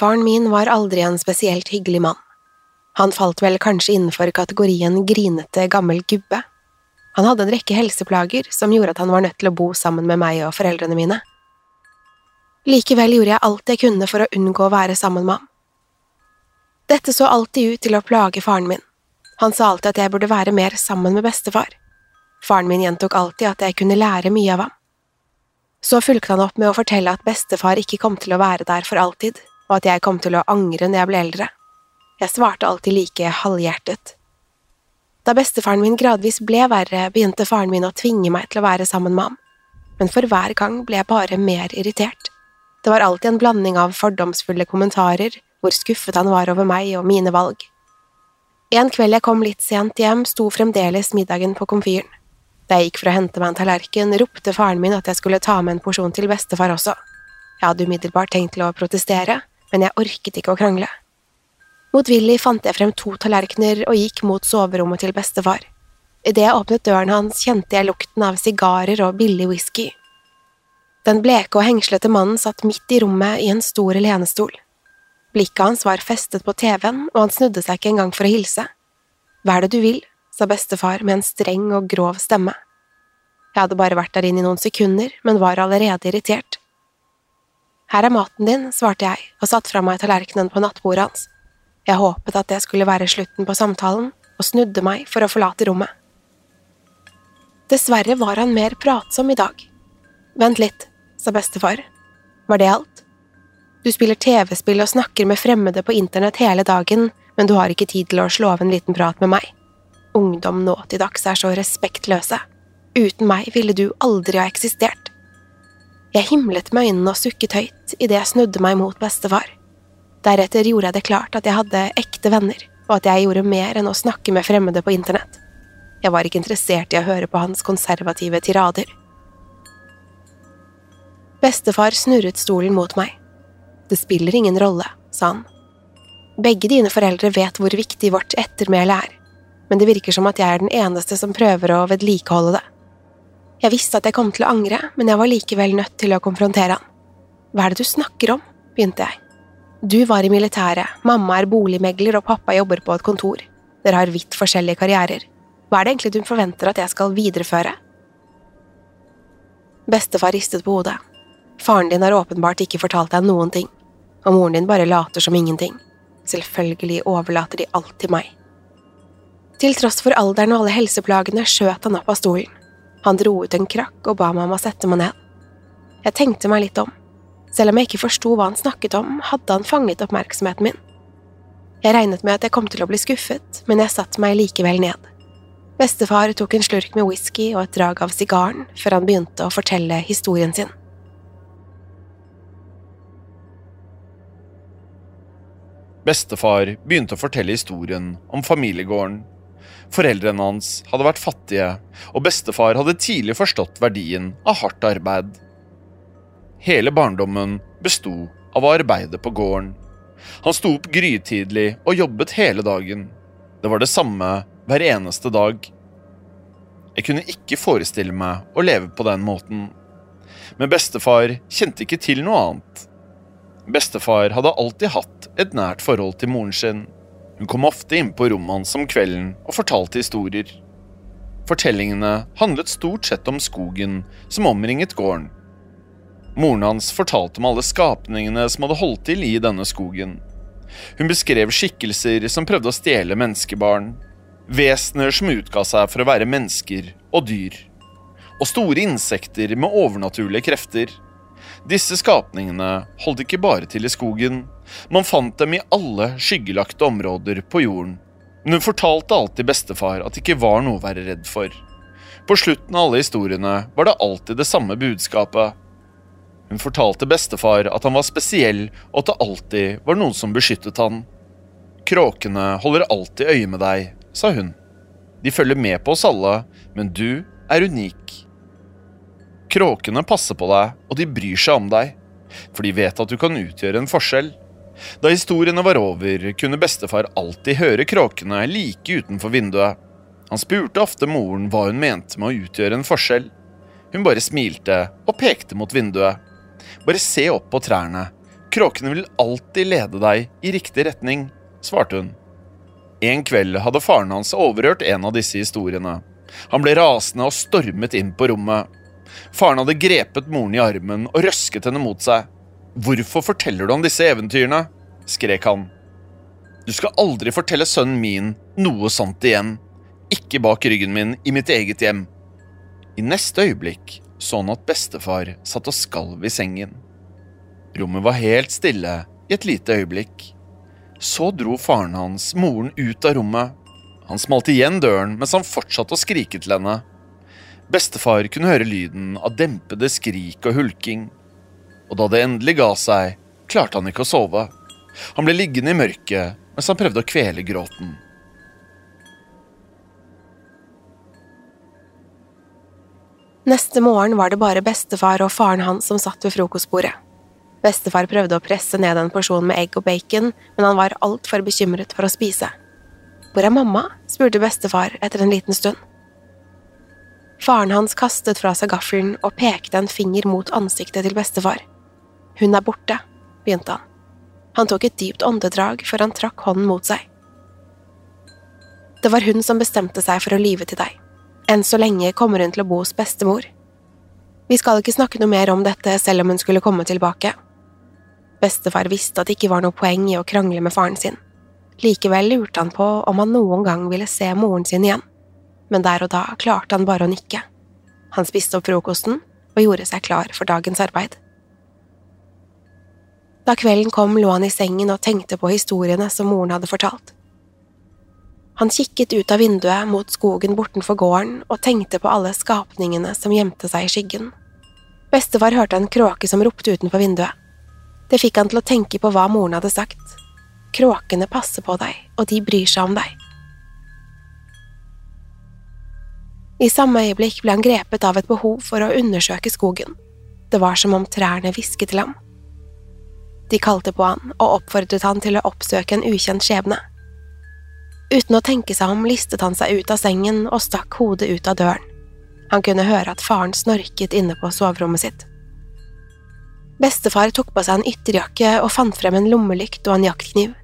Bestefaren min var aldri en spesielt hyggelig mann. Han falt vel kanskje innenfor kategorien grinete gammel gubbe. Han hadde en rekke helseplager som gjorde at han var nødt til å bo sammen med meg og foreldrene mine. Likevel gjorde jeg alt jeg kunne for å unngå å være sammen med ham. Dette så alltid ut til å plage faren min. Han sa alltid at jeg burde være mer sammen med bestefar. Faren min gjentok alltid at jeg kunne lære mye av ham. Så fulgte han opp med å fortelle at bestefar ikke kom til å være der for alltid, og at jeg kom til å angre når jeg ble eldre. Jeg svarte alltid like halvhjertet. Da bestefaren min gradvis ble verre, begynte faren min å tvinge meg til å være sammen med ham, men for hver gang ble jeg bare mer irritert. Det var alltid en blanding av fordomsfulle kommentarer, hvor skuffet han var over meg og mine valg. En kveld jeg kom litt sent hjem, sto fremdeles middagen på komfyren. Da jeg gikk for å hente meg en tallerken, ropte faren min at jeg skulle ta med en porsjon til bestefar også. Jeg hadde umiddelbart tenkt til å protestere, men jeg orket ikke å krangle. Motvillig fant jeg frem to tallerkener og gikk mot soverommet til bestefar. Idet jeg åpnet døren hans, kjente jeg lukten av sigarer og billig whisky. Den bleke og hengslete mannen satt midt i rommet i en stor lenestol. Blikket hans var festet på TV-en, og han snudde seg ikke engang for å hilse. Hva er det du vil? sa bestefar med en streng og grov stemme. Jeg hadde bare vært der inne i noen sekunder, men var allerede irritert. Her er maten din, svarte jeg og satte fra meg tallerkenen på nattbordet hans. Jeg håpet at det skulle være slutten på samtalen, og snudde meg for å forlate rommet. Dessverre var han mer pratsom i dag. Vent litt, sa bestefar. Var det alt? Du spiller TV-spill og snakker med fremmede på internett hele dagen, men du har ikke tid til å slå av en liten prat med meg. Ungdom nå til dags er så respektløse. Uten meg ville du aldri ha eksistert. Jeg himlet med øynene og sukket høyt idet jeg snudde meg mot bestefar. Deretter gjorde jeg det klart at jeg hadde ekte venner, og at jeg gjorde mer enn å snakke med fremmede på internett. Jeg var ikke interessert i å høre på hans konservative tirader. Bestefar snurret stolen mot meg. Det spiller ingen rolle, sa han. Begge dine foreldre vet hvor viktig vårt ettermæle er, men det virker som at jeg er den eneste som prøver å vedlikeholde det. Jeg visste at jeg kom til å angre, men jeg var likevel nødt til å konfrontere han. Hva er det du snakker om? begynte jeg. Du var i militæret, mamma er boligmegler og pappa jobber på et kontor. Dere har vidt forskjellige karrierer. Hva er det egentlig du forventer at jeg skal videreføre? Bestefar ristet på hodet. Faren din har åpenbart ikke fortalt deg noen ting, og moren din bare later som ingenting. Selvfølgelig overlater de alt til meg. Til tross for alderen og alle helseplagene skjøt han opp av stolen. Han dro ut en krakk og ba meg om å sette meg ned. Jeg tenkte meg litt om. Selv om jeg ikke forsto hva han snakket om, hadde han fanget oppmerksomheten min. Jeg regnet med at jeg kom til å bli skuffet, men jeg satte meg likevel ned. Bestefar tok en slurk med whisky og et drag av sigaren før han begynte å fortelle historien sin. Bestefar begynte å fortelle historien om familiegården. Foreldrene hans hadde vært fattige, og bestefar hadde tidlig forstått verdien av hardt arbeid. Hele barndommen besto av å arbeide på gården. Han sto opp grytidlig og jobbet hele dagen. Det var det samme hver eneste dag. Jeg kunne ikke forestille meg å leve på den måten. Men bestefar kjente ikke til noe annet. Bestefar hadde alltid hatt et nært forhold til moren sin. Hun kom ofte inn på rommet hans om kvelden og fortalte historier. Fortellingene handlet stort sett om skogen som omringet gården. Moren hans fortalte om alle skapningene som hadde holdt til i denne skogen. Hun beskrev skikkelser som prøvde å stjele menneskebarn, vesener som utga seg for å være mennesker og dyr, og store insekter med overnaturlige krefter. Disse skapningene holdt ikke bare til i skogen, man fant dem i alle skyggelagte områder på jorden. Men hun fortalte alltid bestefar at det ikke var noe å være redd for. På slutten av alle historiene var det alltid det samme budskapet. Hun fortalte bestefar at han var spesiell, og at det alltid var noen som beskyttet han. Kråkene holder alltid øye med deg, sa hun. De følger med på oss alle, men du er unik. Kråkene passer på deg, og de bryr seg om deg, for de vet at du kan utgjøre en forskjell. Da historiene var over, kunne bestefar alltid høre kråkene like utenfor vinduet. Han spurte ofte moren hva hun mente med å utgjøre en forskjell. Hun bare smilte og pekte mot vinduet. Bare se opp på trærne. Kråkene vil alltid lede deg i riktig retning, svarte hun. En kveld hadde faren hans overhørt en av disse historiene. Han ble rasende og stormet inn på rommet. Faren hadde grepet moren i armen og røsket henne mot seg. Hvorfor forteller du om disse eventyrene? skrek han. Du skal aldri fortelle sønnen min noe sånt igjen. Ikke bak ryggen min i mitt eget hjem. I neste øyeblikk så han at bestefar satt og skalv i sengen. Rommet var helt stille i et lite øyeblikk. Så dro faren hans moren ut av rommet. Han smalt igjen døren mens han fortsatte å skrike til henne. Bestefar kunne høre lyden av dempede skrik og hulking. Og da det endelig ga seg, klarte han ikke å sove. Han ble liggende i mørket mens han prøvde å kvele gråten. Neste morgen var det bare bestefar og faren hans som satt ved frokostbordet. Bestefar prøvde å presse ned en porsjon med egg og bacon, men han var altfor bekymret for å spise. Hvor er mamma? spurte bestefar etter en liten stund. Faren hans kastet fra seg gaffelen og pekte en finger mot ansiktet til bestefar. Hun er borte, begynte han. Han tok et dypt åndedrag før han trakk hånden mot seg. Det var hun som bestemte seg for å lyve til deg. Enn så lenge kommer hun til å bo hos bestemor. Vi skal ikke snakke noe mer om dette selv om hun skulle komme tilbake. Bestefar visste at det ikke var noe poeng i å krangle med faren sin. Likevel lurte han på om han noen gang ville se moren sin igjen, men der og da klarte han bare å nikke. Han spiste opp frokosten og gjorde seg klar for dagens arbeid. Da kvelden kom, lå han i sengen og tenkte på historiene som moren hadde fortalt. Han kikket ut av vinduet mot skogen bortenfor gården og tenkte på alle skapningene som gjemte seg i skyggen. Bestefar hørte en kråke som ropte utenfor vinduet. Det fikk han til å tenke på hva moren hadde sagt. Kråkene passer på deg, og de bryr seg om deg. I samme øyeblikk ble han grepet av et behov for å undersøke skogen. Det var som om trærne hvisket til ham. De kalte på han og oppfordret han til å oppsøke en ukjent skjebne. Uten å tenke seg om listet han seg ut av sengen og stakk hodet ut av døren. Han kunne høre at faren snorket inne på soverommet sitt. Bestefar tok på seg en ytterjakke og fant frem en lommelykt og en jaktkniv.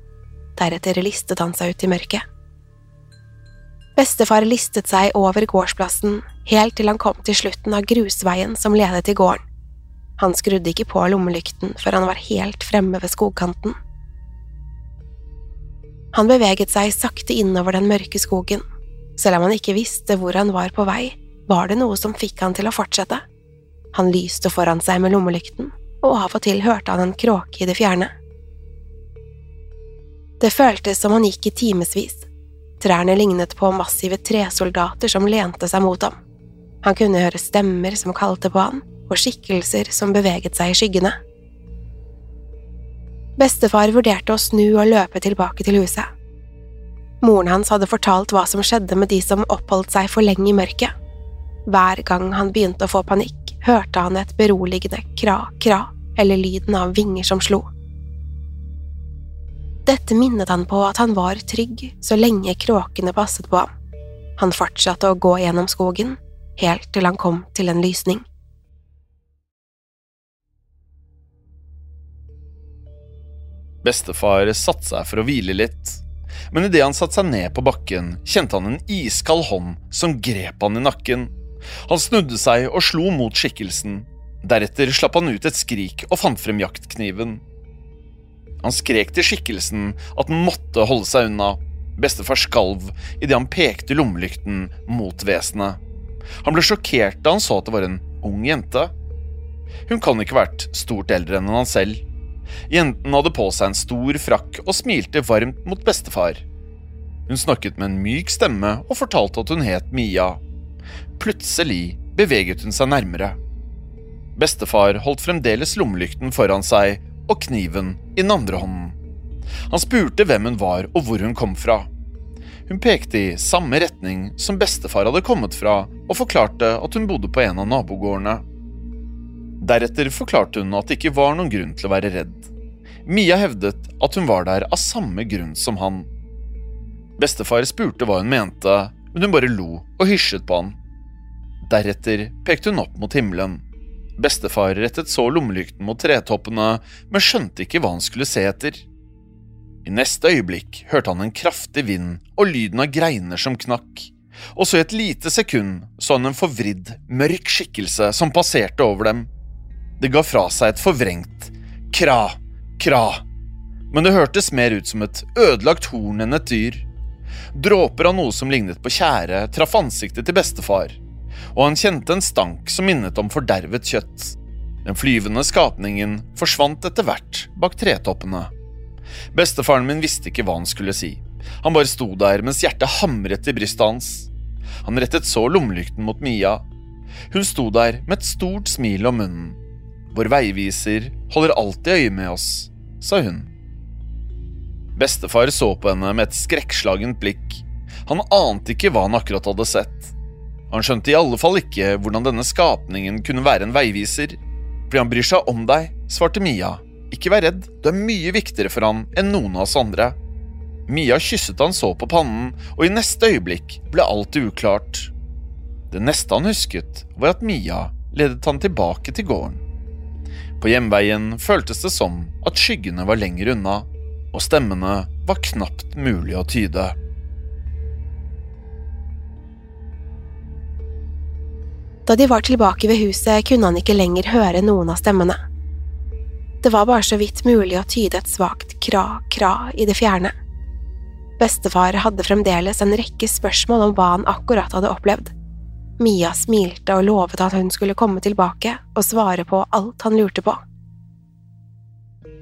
Deretter listet han seg ut i mørket. Bestefar listet seg over gårdsplassen helt til han kom til slutten av grusveien som ledet til gården. Han skrudde ikke på lommelykten før han var helt fremme ved skogkanten. Han beveget seg sakte innover den mørke skogen. Selv om han ikke visste hvor han var på vei, var det noe som fikk han til å fortsette. Han lyste foran seg med lommelykten, og av og til hørte han en kråke i det fjerne. Det føltes som han gikk i timevis. Trærne lignet på massive tresoldater som lente seg mot ham. Han kunne høre stemmer som kalte på han, og skikkelser som beveget seg i skyggene. Bestefar vurderte å snu og løpe tilbake til huset. Moren hans hadde fortalt hva som skjedde med de som oppholdt seg for lenge i mørket. Hver gang han begynte å få panikk, hørte han et beroligende kra-kra eller lyden av vinger som slo. Dette minnet han på at han var trygg så lenge kråkene passet på ham. Han fortsatte å gå gjennom skogen, helt til han kom til en lysning. Bestefar satte seg for å hvile litt, men idet han satte seg ned på bakken, kjente han en iskald hånd som grep han i nakken. Han snudde seg og slo mot skikkelsen. Deretter slapp han ut et skrik og fant frem jaktkniven. Han skrek til skikkelsen at den måtte holde seg unna. Bestefar skalv idet han pekte lommelykten mot vesenet. Han ble sjokkert da han så at det var en ung jente. Hun kan ikke vært stort eldre enn han selv. Jenten hadde på seg en stor frakk og smilte varmt mot bestefar. Hun snakket med en myk stemme og fortalte at hun het Mia. Plutselig beveget hun seg nærmere. Bestefar holdt fremdeles lommelykten foran seg og kniven i den andre hånden. Han spurte hvem hun var og hvor hun kom fra. Hun pekte i samme retning som bestefar hadde kommet fra, og forklarte at hun bodde på en av nabogårdene. Deretter forklarte hun at det ikke var noen grunn til å være redd. Mia hevdet at hun var der av samme grunn som han. Bestefar spurte hva hun mente, men hun bare lo og hysjet på han. Deretter pekte hun opp mot himmelen. Bestefar rettet så lommelykten mot tretoppene, men skjønte ikke hva han skulle se etter. I neste øyeblikk hørte han en kraftig vind og lyden av greiner som knakk, og så i et lite sekund så han en forvridd, mørk skikkelse som passerte over dem. Det ga fra seg et forvrengt kra, kra, men det hørtes mer ut som et ødelagt horn enn et dyr. Dråper av noe som lignet på tjære, traff ansiktet til bestefar, og han kjente en stank som minnet om fordervet kjøtt. Den flyvende skapningen forsvant etter hvert bak tretoppene. Bestefaren min visste ikke hva han skulle si. Han bare sto der mens hjertet hamret i brystet hans. Han rettet så lommelykten mot Mia. Hun sto der med et stort smil om munnen. Vår veiviser holder alltid øye med oss, sa hun. Bestefar så på henne med et skrekkslagent blikk. Han ante ikke hva han akkurat hadde sett. Han skjønte i alle fall ikke hvordan denne skapningen kunne være en veiviser. Fordi han bryr seg om deg, svarte Mia. Ikke vær redd, du er mye viktigere for han enn noen av oss andre. Mia kysset han så på pannen, og i neste øyeblikk ble alt uklart. Det neste han husket, var at Mia ledet han tilbake til gården. På hjemveien føltes det som at skyggene var lenger unna, og stemmene var knapt mulig å tyde. Da de var tilbake ved huset, kunne han ikke lenger høre noen av stemmene. Det var bare så vidt mulig å tyde et svakt kra-kra i det fjerne. Bestefar hadde fremdeles en rekke spørsmål om hva han akkurat hadde opplevd. Mia smilte og lovet at hun skulle komme tilbake og svare på alt han lurte på.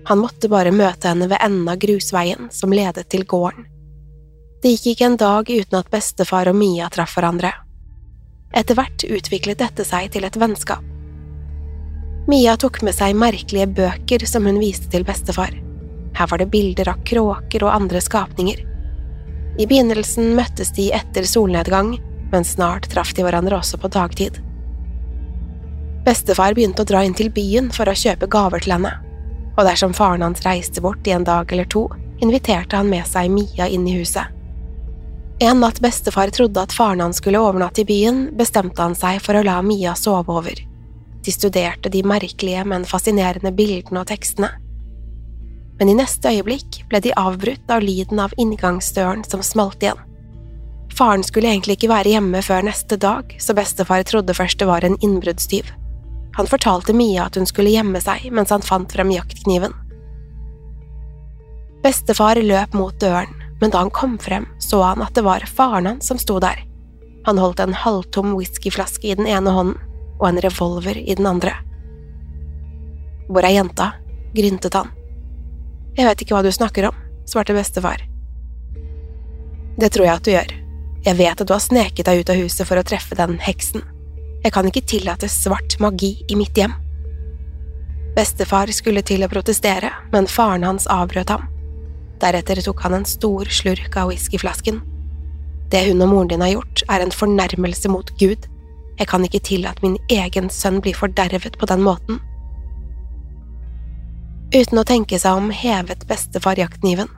Han måtte bare møte henne ved enden av grusveien som ledet til gården. Det gikk ikke en dag uten at bestefar og Mia traff hverandre. Etter hvert utviklet dette seg til et vennskap. Mia tok med seg merkelige bøker som hun viste til bestefar. Her var det bilder av kråker og andre skapninger. I begynnelsen møttes de etter solnedgang, men snart traff de hverandre også på dagtid. Bestefar begynte å dra inn til byen for å kjøpe gaver til henne, og dersom faren hans reiste bort i en dag eller to, inviterte han med seg Mia inn i huset. En natt bestefar trodde at faren hans skulle overnatte i byen, bestemte han seg for å la Mia sove over. De studerte de merkelige, men fascinerende bildene og tekstene. Men i neste øyeblikk ble de avbrutt av lyden av inngangsdøren som smalt igjen. Faren skulle egentlig ikke være hjemme før neste dag, så bestefar trodde først det var en innbruddstyv. Han fortalte Mia at hun skulle gjemme seg mens han fant frem jaktkniven. Bestefar løp mot døren, men da han kom frem, så han at det var faren hans som sto der. Han holdt en halvtom whiskyflaske i den ene hånden og en revolver i den andre. Hvor er jenta? gryntet han. Jeg vet ikke hva du snakker om, svarte bestefar. Det tror jeg at du gjør. Jeg vet at du har sneket deg ut av huset for å treffe den heksen. Jeg kan ikke tillate svart magi i mitt hjem. Bestefar skulle til å protestere, men faren hans avbrøt ham. Deretter tok han en stor slurk av whiskyflasken. Det hun og moren din har gjort, er en fornærmelse mot Gud. Jeg kan ikke tillate min egen sønn blir fordervet på den måten. Uten å tenke seg om hevet bestefar jaktkniven.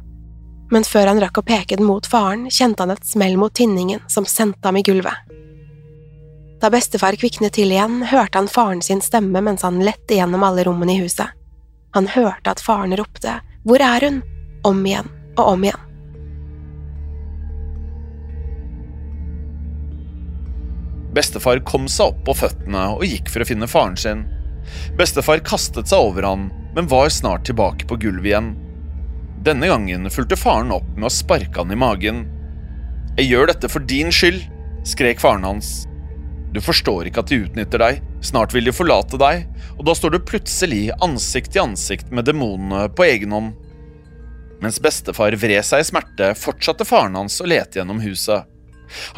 Men før han rakk å peke den mot faren, kjente han et smell mot tinningen som sendte ham i gulvet. Da bestefar kviknet til igjen, hørte han faren sin stemme mens han lette gjennom alle rommene i huset. Han hørte at faren ropte Hvor er hun? Om igjen og om igjen. Bestefar kom seg opp på føttene og gikk for å finne faren sin. Bestefar kastet seg over han, men var snart tilbake på gulvet igjen. Denne gangen fulgte faren opp med å sparke han i magen. Jeg gjør dette for din skyld, skrek faren hans. Du forstår ikke at de utnytter deg, snart vil de forlate deg, og da står du plutselig ansikt til ansikt med demonene på egen hånd. Mens bestefar vred seg i smerte, fortsatte faren hans å lete gjennom huset.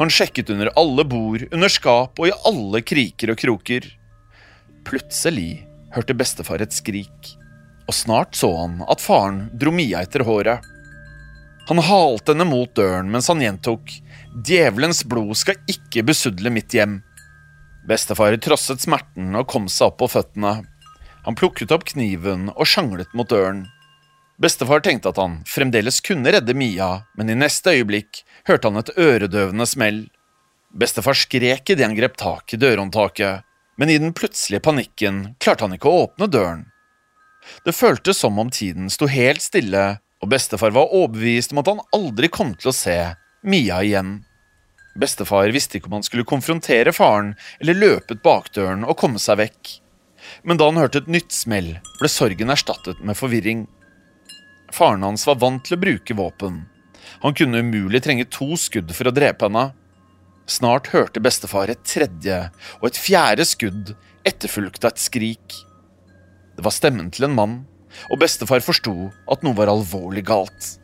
Han sjekket under alle bord, under skap og i alle kriker og kroker. Plutselig hørte bestefar et skrik, og snart så han at faren dro Mia etter håret. Han halte henne mot døren mens han gjentok Djevelens blod skal ikke besudle mitt hjem. Bestefar trosset smerten og kom seg opp på føttene. Han plukket opp kniven og sjanglet mot døren. Bestefar tenkte at han fremdeles kunne redde Mia, men i neste øyeblikk hørte han et øredøvende smell. Bestefar skrek idet han grep tak i dørhåndtaket, men i den plutselige panikken klarte han ikke å åpne døren. Det føltes som om tiden sto helt stille, og bestefar var overbevist om at han aldri kom til å se Mia igjen. Bestefar visste ikke om han skulle konfrontere faren eller løpe ut bakdøren og komme seg vekk. Men da han hørte et nytt smell, ble sorgen erstattet med forvirring. Faren hans var vant til å bruke våpen. Han kunne umulig trenge to skudd for å drepe henne. Snart hørte bestefar et tredje og et fjerde skudd, etterfulgt av et skrik. Det var stemmen til en mann, og bestefar forsto at noe var alvorlig galt.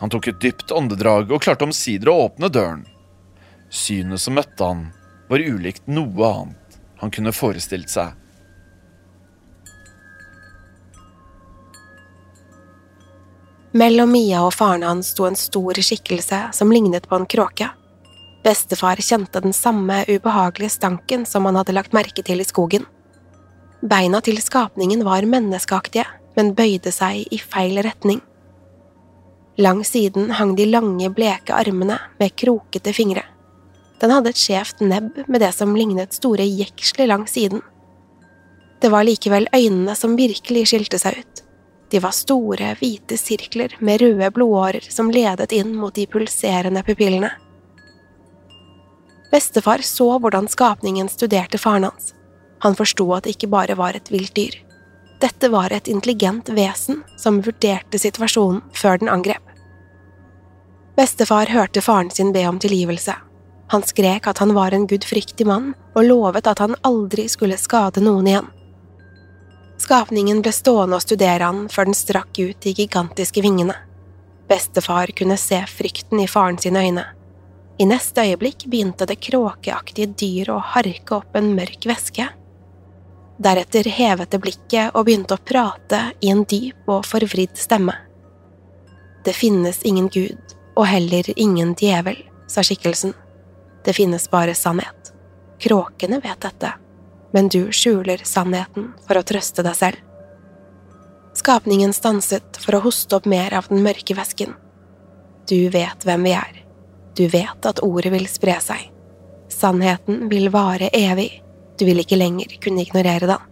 Han tok et dypt åndedrag og klarte omsider å åpne døren. Synet som møtte han, var ulikt noe annet han kunne forestilt seg. Mellom Mia og faren hans sto en stor skikkelse som lignet på en kråke. Bestefar kjente den samme ubehagelige stanken som han hadde lagt merke til i skogen. Beina til skapningen var menneskeaktige, men bøyde seg i feil retning. Langs siden hang de lange, bleke armene med krokete fingre. Den hadde et skjevt nebb med det som lignet store jeksler langs siden. Det var likevel øynene som virkelig skilte seg ut. De var store, hvite sirkler med røde blodårer som ledet inn mot de pulserende pupillene. Bestefar så hvordan skapningen studerte faren hans. Han forsto at det ikke bare var et vilt dyr. Dette var et intelligent vesen som vurderte situasjonen før den angrep. Bestefar hørte faren sin be om tilgivelse, han skrek at han var en gudfryktig mann, og lovet at han aldri skulle skade noen igjen. Skapningen ble stående og studere han før den strakk ut de gigantiske vingene. Bestefar kunne se frykten i faren sine øyne. I neste øyeblikk begynte det kråkeaktige dyret å harke opp en mørk væske. Deretter hevet det blikket og begynte å prate i en dyp og forvridd stemme. Det finnes ingen gud, og heller ingen djevel, sa skikkelsen. Det finnes bare sannhet. Kråkene vet dette, men du skjuler sannheten for å trøste deg selv. Skapningen stanset for å hoste opp mer av den mørke væsken. Du vet hvem vi er. Du vet at ordet vil spre seg. Sannheten vil vare evig. Du vil ikke lenger kunne ignorere den.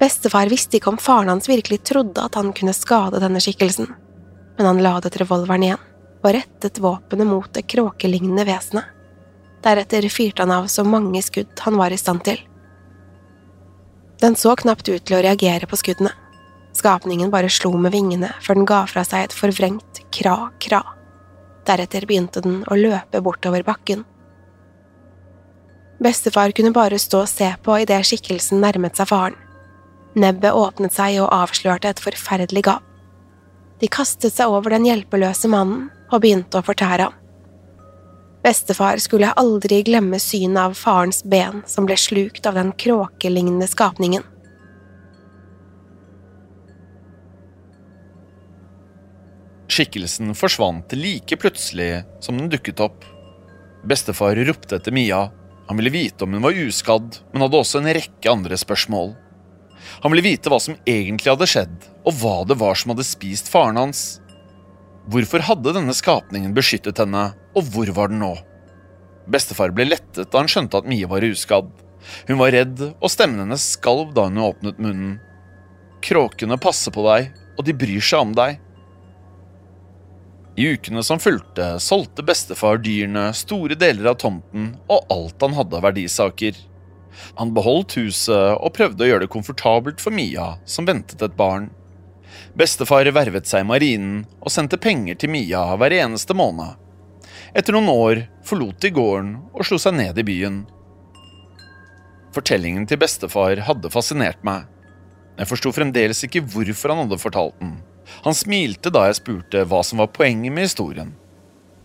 Bestefar visste ikke om faren hans virkelig trodde at han kunne skade denne skikkelsen, men han ladet revolveren igjen og rettet våpenet mot det kråkelignende vesenet. Deretter fyrte han av så mange skudd han var i stand til. Den så knapt ut til å reagere på skuddene. Skapningen bare slo med vingene før den ga fra seg et forvrengt kra-kra. Deretter begynte den å løpe bortover bakken. Bestefar kunne bare stå og se på idet skikkelsen nærmet seg faren. Nebbet åpnet seg og avslørte et forferdelig gap. De kastet seg over den hjelpeløse mannen og begynte å fortære ham. Bestefar skulle aldri glemme synet av farens ben som ble slukt av den kråkelignende skapningen. Skikkelsen forsvant like plutselig som den dukket opp. Bestefar ropte etter Mia. Han ville vite om hun var uskadd, men hadde også en rekke andre spørsmål. Han ville vite hva som egentlig hadde skjedd, og hva det var som hadde spist faren hans. Hvorfor hadde denne skapningen beskyttet henne, og hvor var den nå? Bestefar ble lettet da han skjønte at Mie var uskadd. Hun var redd, og stemmen hennes skalv da hun åpnet munnen. Kråkene passer på deg, og de bryr seg om deg. I ukene som fulgte, solgte bestefar dyrene, store deler av tomten og alt han hadde av verdisaker. Han beholdt huset og prøvde å gjøre det komfortabelt for Mia, som ventet et barn. Bestefar vervet seg i marinen og sendte penger til Mia hver eneste måned. Etter noen år forlot de gården og slo seg ned i byen. Fortellingen til bestefar hadde fascinert meg. Jeg forsto fremdeles ikke hvorfor han hadde fortalt den. Han smilte da jeg spurte hva som var poenget med historien.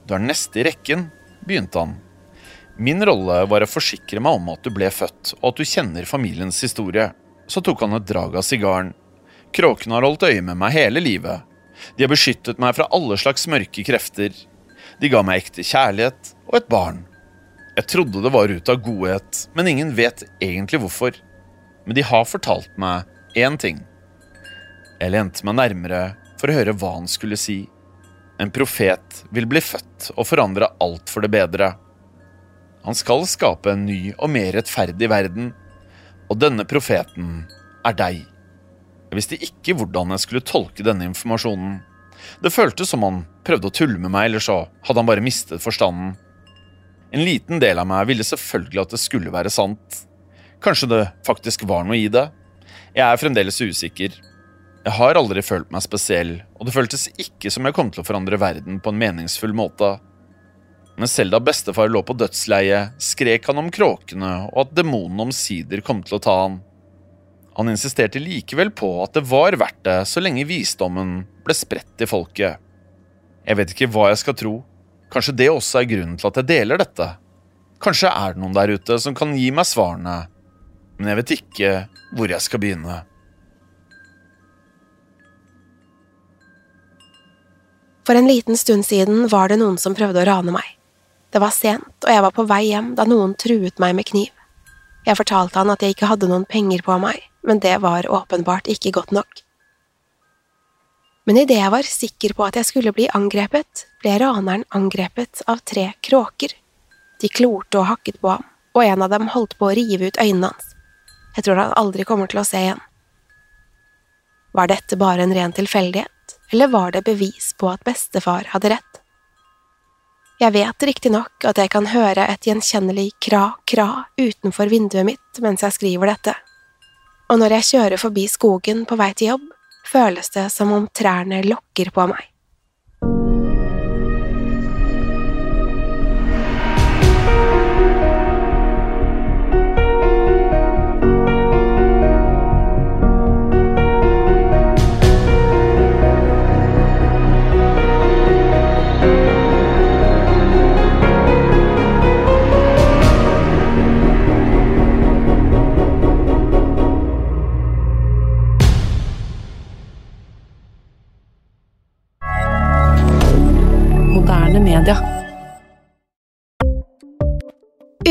Du er neste i rekken, begynte han. Min rolle var å forsikre meg om at du ble født, og at du kjenner familiens historie. Så tok han et drag av sigaren. Kråkene har holdt øye med meg hele livet. De har beskyttet meg fra alle slags mørke krefter. De ga meg ekte kjærlighet og et barn. Jeg trodde det var ut av godhet, men ingen vet egentlig hvorfor. Men de har fortalt meg én ting. Jeg lente meg nærmere for å høre hva han skulle si. En profet vil bli født og forandre alt for det bedre. Han skal skape en ny og mer rettferdig verden, og denne profeten er deg. Jeg visste ikke hvordan jeg skulle tolke denne informasjonen. Det føltes som han prøvde å tulle med meg, eller så hadde han bare mistet forstanden. En liten del av meg ville selvfølgelig at det skulle være sant. Kanskje det faktisk var noe i det? Jeg er fremdeles usikker. Jeg har aldri følt meg spesiell, og det føltes ikke som jeg kom til å forandre verden på en meningsfull måte. Men selv da bestefar lå på dødsleiet, skrek han om kråkene og at demonene omsider kom til å ta han. Han insisterte likevel på at det var verdt det så lenge visdommen ble spredt i folket. Jeg vet ikke hva jeg skal tro. Kanskje det også er grunnen til at jeg deler dette. Kanskje er det noen der ute som kan gi meg svarene, men jeg vet ikke hvor jeg skal begynne. For en liten stund siden var det noen som prøvde å rane meg. Det var sent, og jeg var på vei hjem da noen truet meg med kniv. Jeg fortalte han at jeg ikke hadde noen penger på meg, men det var åpenbart ikke godt nok. Men idet jeg var sikker på at jeg skulle bli angrepet, ble raneren angrepet av tre kråker. De klorte og hakket på ham, og en av dem holdt på å rive ut øynene hans. Jeg tror han aldri kommer til å se igjen. Var dette bare en ren tilfeldighet, eller var det bevis på at bestefar hadde rett? Jeg vet riktignok at jeg kan høre et gjenkjennelig kra-kra utenfor vinduet mitt mens jeg skriver dette, og når jeg kjører forbi skogen på vei til jobb, føles det som om trærne lokker på meg.